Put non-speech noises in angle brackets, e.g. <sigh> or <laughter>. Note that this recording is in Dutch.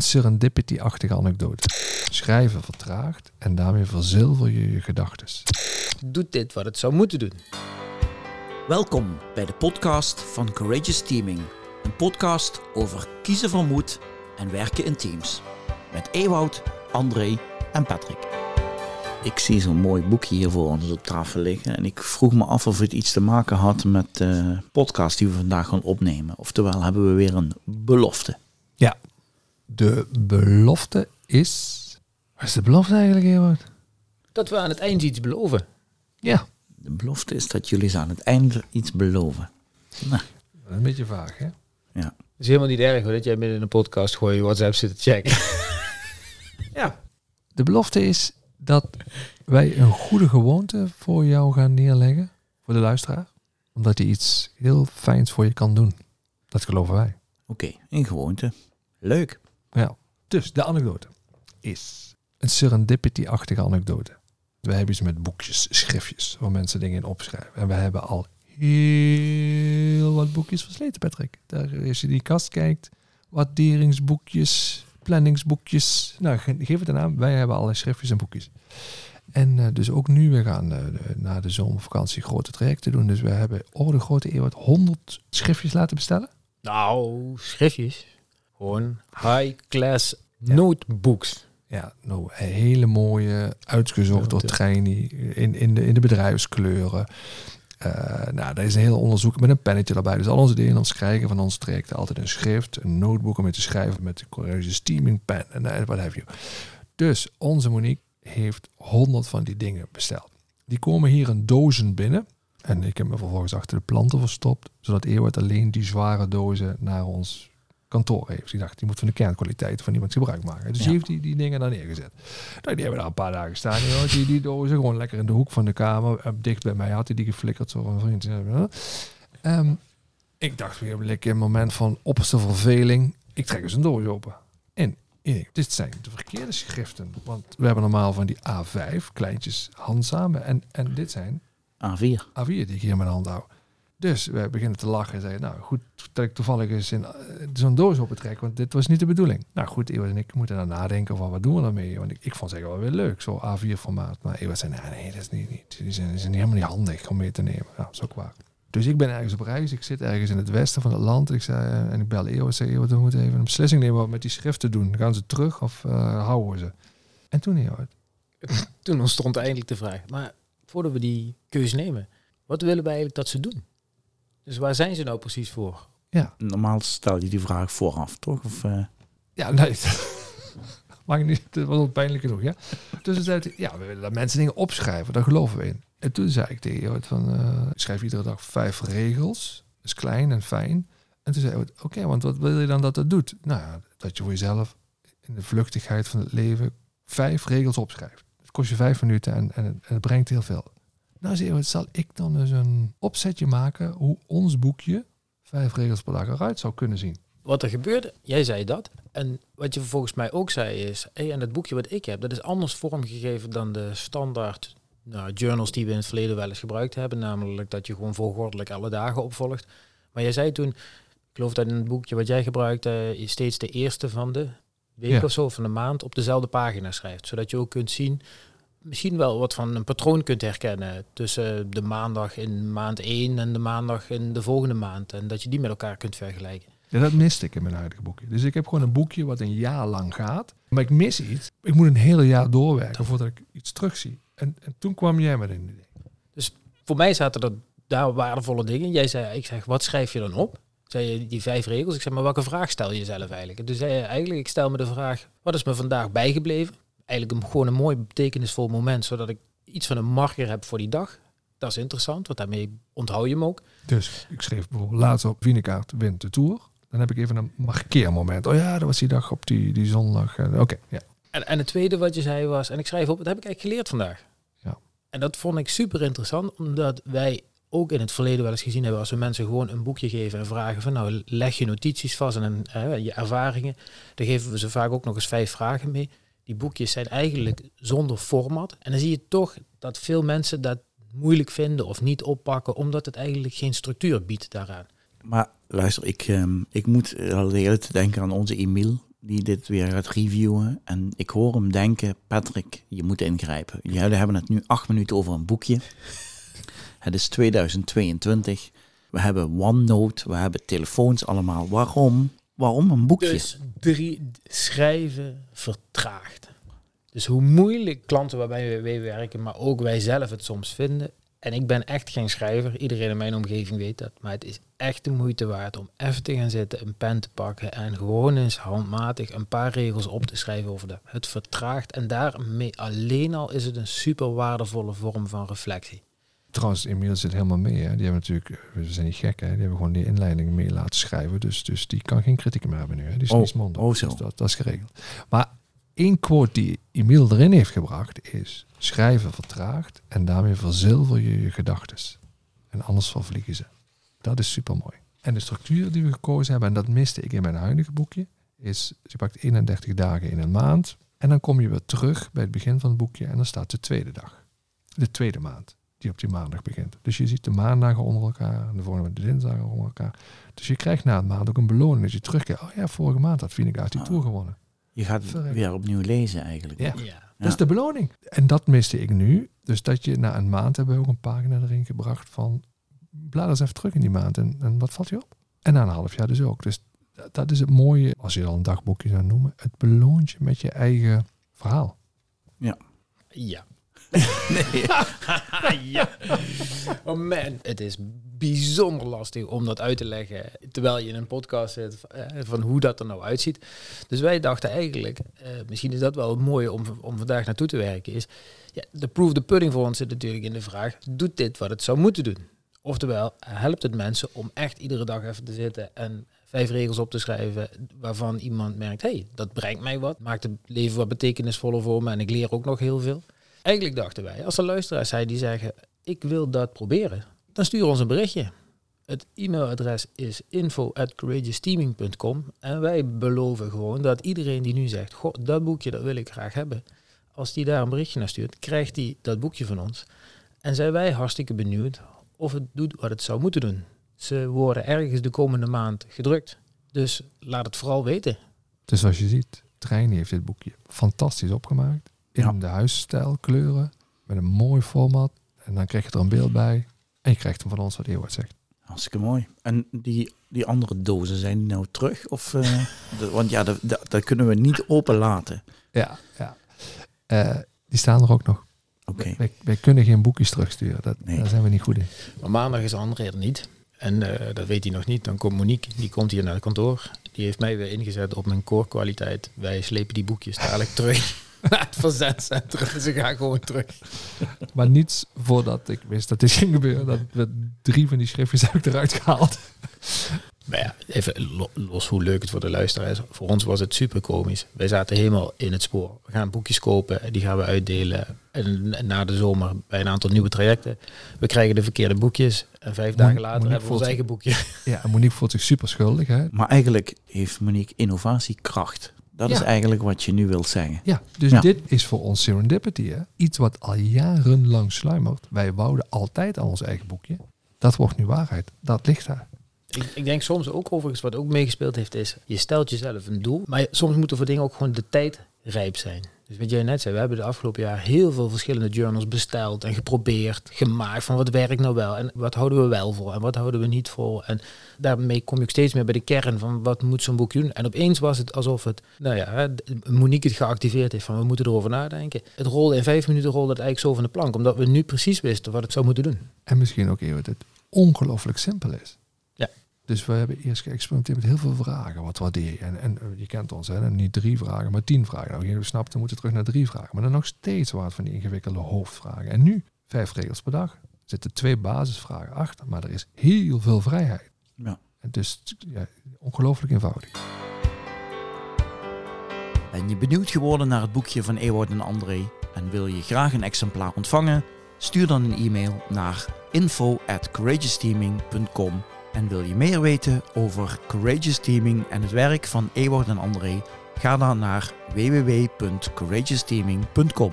Een serendipity-achtige anekdote. Schrijven vertraagt en daarmee verzilver je je gedachten. Doet dit wat het zou moeten doen? Welkom bij de podcast van Courageous Teaming. Een podcast over kiezen van moed en werken in teams. Met Ewout, André en Patrick. Ik zie zo'n mooi boekje hier voor ons op tafel liggen. En ik vroeg me af of het iets te maken had met de podcast die we vandaag gaan opnemen. Oftewel hebben we weer een belofte. Ja, de belofte is... Wat is de belofte eigenlijk, Ewout? Dat we aan het eind iets beloven. Ja, De belofte is dat jullie ze aan het einde iets beloven. Nou, een beetje vaag, hè? ja. Het is helemaal niet erg hoor, dat jij midden in een podcast gewoon je WhatsApp zit te checken. <laughs> ja. De belofte is dat wij een goede gewoonte voor jou gaan neerleggen, voor de luisteraar. Omdat hij iets heel fijns voor je kan doen. Dat geloven wij. Oké, een gewoonte. Leuk. Ja. Dus de anekdote is een serendipity-achtige anekdote. We hebben iets met boekjes, schriftjes, waar mensen dingen in opschrijven. En we hebben al heel wat boekjes versleten, Patrick. Daar, als je die kast kijkt, waarderingsboekjes, planningsboekjes. Nou, ge- geef het een naam. Wij hebben allerlei schriftjes en boekjes. En eh, dus ook nu, we gaan eh, de- na de zomervakantie grote trajecten doen. Dus we hebben over de grote eeuw 100 schriftjes laten bestellen. Nou, schriftjes. Gewoon high-class Ja. notebooks. Ja, nou, een hele mooie, uitgezocht door. Treini in, in, de, in de bedrijfskleuren. Eh, nou, daar is een heel onderzoek met een pennetje erbij. Dus al onze ons krijgen van ons trajecten altijd een schrift, een notebook om mee te schrijven met de Courageous Steaming pen en eh, wat heb je. Dus onze Monique heeft honderd van die dingen besteld. Die komen hier in dozen binnen. En ik heb me vervolgens achter de planten verstopt, zodat Eeuwert alleen die zware dozen naar ons kantoor heeft. Die dacht, die moet van de kernkwaliteit van iemand gebruik maken. Dus Ja. die heeft die, die dingen daar neergezet. Nou, die hebben daar een paar dagen staan. joh. Die, die dozen gewoon lekker in de hoek van de kamer. Eh, Dicht bij mij had hij die geflikkerd. Zo een vriend. Ehm, ik dacht weer een een moment van opperste verveling. Ik trek eens een doos open. En ik dit zijn de verkeerde schriften. Want we hebben normaal van die A5, kleintjes, handzamen. En, en dit zijn A4. A4 die ik hier in mijn hand hou. Dus we beginnen te lachen en zeiden, nou goed dat ik toevallig eens in eh, zo'n doos opentrek, want dit was niet de bedoeling. Nou goed, Ewa en ik moeten dan nadenken van wat doen we daarmee? Want ik, ik vond het eigenlijk wel weer leuk, zo A4 formaat. Maar Ewa zei, nee, nee, dat is niet, niet. Die, zijn, die zijn helemaal niet handig om mee te nemen. Nou, ook waar. Dus ik ben ergens op reis, ik zit ergens in het westen van het land. Ik zei, eh, en ik bel Ewa, zei, Ewa, we moeten even een beslissing nemen wat we met die schriften doen. Gaan ze terug of eh, houden we ze? En toen Ewa, Toen ontstond eindelijk de vraag. Maar voordat we die keuze nemen, wat willen wij eigenlijk dat ze doen? Dus waar zijn ze nou precies voor? ja, Normaal stel je die vraag vooraf, toch? Of, eh, Ja, <laughs> nee. Maakt niet, het was al pijnlijk genoeg, ja. Dus toen zei ja, we willen dat mensen dingen opschrijven, daar geloven we in. En toen zei ik tegen jou van, eh, ik schrijf iedere dag vijf regels. Dat is klein en fijn. En toen zei hij, oké, want wat wil je dan dat dat doet? Nou ja, dat je voor jezelf in de vluchtigheid van het leven vijf regels opschrijft. Het kost je vijf minuten en, en het brengt heel veel. Nou hij, zal ik dan dus een opzetje maken hoe ons boekje vijf regels per dag eruit zou kunnen zien? Wat er gebeurde, jij zei dat. En wat je volgens mij ook zei is, hey, en het boekje wat ik heb, dat is anders vormgegeven dan de standaard nou, journals die we in het verleden wel eens gebruikt hebben. Namelijk dat je gewoon volgordelijk alle dagen opvolgt. Maar jij zei toen, ik geloof dat in het boekje wat jij gebruikt, je steeds de eerste van de week Ja. of zo, van de maand, op dezelfde pagina schrijft. Zodat je ook kunt zien, misschien wel wat van een patroon kunt herkennen tussen de maandag in maand 1 en de maandag in de volgende maand. En dat je die met elkaar kunt vergelijken. Ja, dat miste ik in mijn huidige boekje. Dus ik heb gewoon een boekje wat een jaar lang gaat. Maar ik mis iets. Ik moet een hele jaar doorwerken voordat ik iets terugzie. En, en toen kwam jij met een idee. voor mij zaten er daar waardevolle dingen. Jij zei, ik zeg, wat schrijf je dan op? Zei je die vijf regels? Ik zeg, maar welke vraag stel je jezelf eigenlijk? En toen zei je eigenlijk, ik stel me de vraag, wat is me vandaag bijgebleven? Eigenlijk een, gewoon een mooi betekenisvol moment, zodat ik iets van een marker heb voor die dag. Dat is interessant, want daarmee onthoud je hem ook. Dus ik schreef bijvoorbeeld laatst op Wienekaart wint de Tour. Dan heb ik even een markeermoment. Oh ja, dat was die dag op die, die zondag. Eh, Oké, ja. En, en het tweede wat je zei was, en ik schrijf op, wat heb ik eigenlijk geleerd vandaag? Ja. En dat vond ik super interessant, omdat wij ook in het verleden wel eens gezien hebben, als we mensen gewoon een boekje geven en vragen van nou leg je notities vast en eh, je ervaringen, dan geven we ze vaak ook nog eens vijf vragen mee. Die boekjes zijn eigenlijk zonder format. En dan zie je toch dat veel mensen dat moeilijk vinden of niet oppakken, omdat het eigenlijk geen structuur biedt daaraan. Maar luister, ik, ehm, ik moet al de tijd denken aan onze Emiel. die dit weer gaat reviewen. En ik hoor hem denken, Patrick, je moet ingrijpen. Jullie hebben het nu acht minuten over een boekje. Het is 2022. We hebben OneNote, we hebben telefoons allemaal. Waarom? Waarom een boekje? Dus drie, schrijven vertraagt. Dus hoe moeilijk klanten waarbij wij werken, maar ook wij zelf het soms vinden. En ik ben echt geen schrijver. Iedereen in mijn omgeving weet dat. Maar het is echt de moeite waard om even te gaan zitten, een pen te pakken en gewoon eens handmatig een paar regels op te schrijven over dat. Het vertraagt en daarmee alleen al is het een super waardevolle vorm van reflectie. Trouwens, Emiel zit helemaal mee. Hè. Die hebben natuurlijk, we zijn niet gek, hè. die hebben gewoon die inleiding mee laten schrijven. Dus, dus die kan geen kritiek meer hebben nu. Hè. Die is Oh, niet mondig. oh zo. Dus dat, dat is geregeld. Maar één quote die Emiel erin heeft gebracht is... Schrijven vertraagt en daarmee verzilver je je gedachtes. En anders vervliegen ze. Dat is super mooi. En de structuur die we gekozen hebben, en dat miste ik in mijn huidige boekje, is je pakt 31 dagen in een maand. En dan kom je weer terug bij het begin van het boekje en dan staat de tweede dag. De tweede maand die op die maandag begint. Dus je ziet de maandagen onder elkaar en de volgende de dinsdagen onder elkaar. Dus je krijgt na een maand ook een beloning. Dat je terugkijkt. Oh ja, vorige maand had Phoenix uit die Ah. Tour gewonnen. Je gaat weer opnieuw lezen eigenlijk. Ja. Ja. Dat is de beloning. En dat miste ik nu. Dus dat je na een maand hebben we ook een pagina erin gebracht van blader eens even terug in die maand en, en wat valt je op? En na een half jaar dus ook. Dus dat, dat is het mooie, als je al een dagboekje zou noemen, het beloont je met je eigen verhaal. Ja. Nee. <laughs> <laughs> ja. Oh man, het is bijzonder lastig om dat uit te leggen terwijl je in een podcast zit eh, van hoe dat er nou uitziet. Dus wij dachten eigenlijk, eh, misschien is dat wel het mooie om, om vandaag naartoe te werken, is ja, de proof the pudding voor ons zit natuurlijk in de vraag, doet dit wat het zou moeten doen? Oftewel, helpt het mensen om echt iedere dag even te zitten en vijf regels op te schrijven waarvan iemand merkt, hey, dat brengt mij wat, maakt het leven wat betekenisvoller voor me en ik leer ook nog heel veel. Eigenlijk dachten wij, als er luisteraars zijn die zeggen, ik wil dat proberen, dan stuur ons een berichtje. Het e-mailadres is info@courageousteaming.com en wij beloven gewoon dat iedereen die nu zegt, goh, dat boekje dat wil ik graag hebben, als die daar een berichtje naar stuurt, krijgt die dat boekje van ons. En zijn wij hartstikke benieuwd of het doet wat het zou moeten doen. Ze worden ergens de komende maand gedrukt. Dus laat het vooral weten. Dus zoals je ziet, Trein heeft dit boekje fantastisch opgemaakt. In Ja. de huisstijl, kleuren, met een mooi format. En dan krijg je er een beeld bij. En je krijgt hem van ons wat Eeuward zegt. Hartstikke mooi. En die, die andere dozen, zijn die nou terug? Of, eh, <laughs> de- want ja, dat, kunnen we niet open laten. Ja, ja. Eh, die staan er ook nog. Oké. Wij, wij kunnen geen boekjes terugsturen. Dat, Nee. Daar zijn we niet goed in. Maar maandag is André er niet. En eh, dat weet hij nog niet. Dan komt Monique, die komt hier naar het kantoor. Die heeft mij weer ingezet op mijn koorkwaliteit. Wij slepen die boekjes dadelijk terug <laughs> <laughs> naar het verzendcentrum. Ze gaan gewoon terug. Maar niets voordat ik wist dat dit ging gebeuren. Dat we drie van die schriftjes heb ik eruit gehaald. Maar ja, even lo- los hoe leuk het voor de luisteraar is. Voor ons was het super komisch. Wij zaten helemaal in het spoor. We gaan boekjes kopen, die gaan we uitdelen. En na de zomer bij een aantal nieuwe trajecten. We krijgen de verkeerde boekjes. En vijf Mon- dagen later Monique hebben we ons eigen boekje. Ja, en Monique voelt zich super schuldig. Hè? Maar eigenlijk heeft Monique innovatiekracht. Dat is eigenlijk wat je nu wilt zeggen. Ja, dus Ja. dit is voor ons serendipity. Hè? Iets wat al jarenlang sluimert. Wij wouden altijd al ons eigen boekje. Dat wordt nu waarheid. Dat ligt daar. Ik, ik denk soms ook overigens, wat ook meegespeeld heeft, is je stelt jezelf een doel. Maar soms moeten voor dingen ook gewoon de tijd rijp zijn. Dus wat jij net zei, we hebben de afgelopen jaar heel veel verschillende journals besteld en geprobeerd, gemaakt van wat werkt nou wel en wat houden we wel voor en wat houden we niet voor. En daarmee kom je ook steeds meer bij de kern van wat moet zo'n boek doen. En opeens was het alsof het, nou ja, Monique het geactiveerd heeft van we moeten erover nadenken. Het rolde in vijf minuten rolde het eigenlijk zo van de plank, omdat we nu precies wisten wat het zou moeten doen. En misschien ook even dat het ongelooflijk simpel is. Dus we hebben eerst geëxperimenteerd met heel veel vragen. Wat waardeer je? En, en eh, je kent ons, hè? niet drie vragen, maar tien vragen. Nou, je snapt, we moeten terug naar drie vragen. Maar dan nog steeds wat van die ingewikkelde hoofdvragen. En nu, vijf regels per dag. Er zitten twee basisvragen achter, maar er is heel veel vrijheid. Ja. En dus ja, ongelooflijk eenvoudig. Ben je benieuwd geworden naar het boekje van Ewout en André en wil je graag een exemplaar ontvangen? Stuur dan een e-mail naar info@courageousteaming.com en wil je meer weten over Courageous Teaming en het werk van Ewout en André? Ga dan naar www.courageousteaming.com.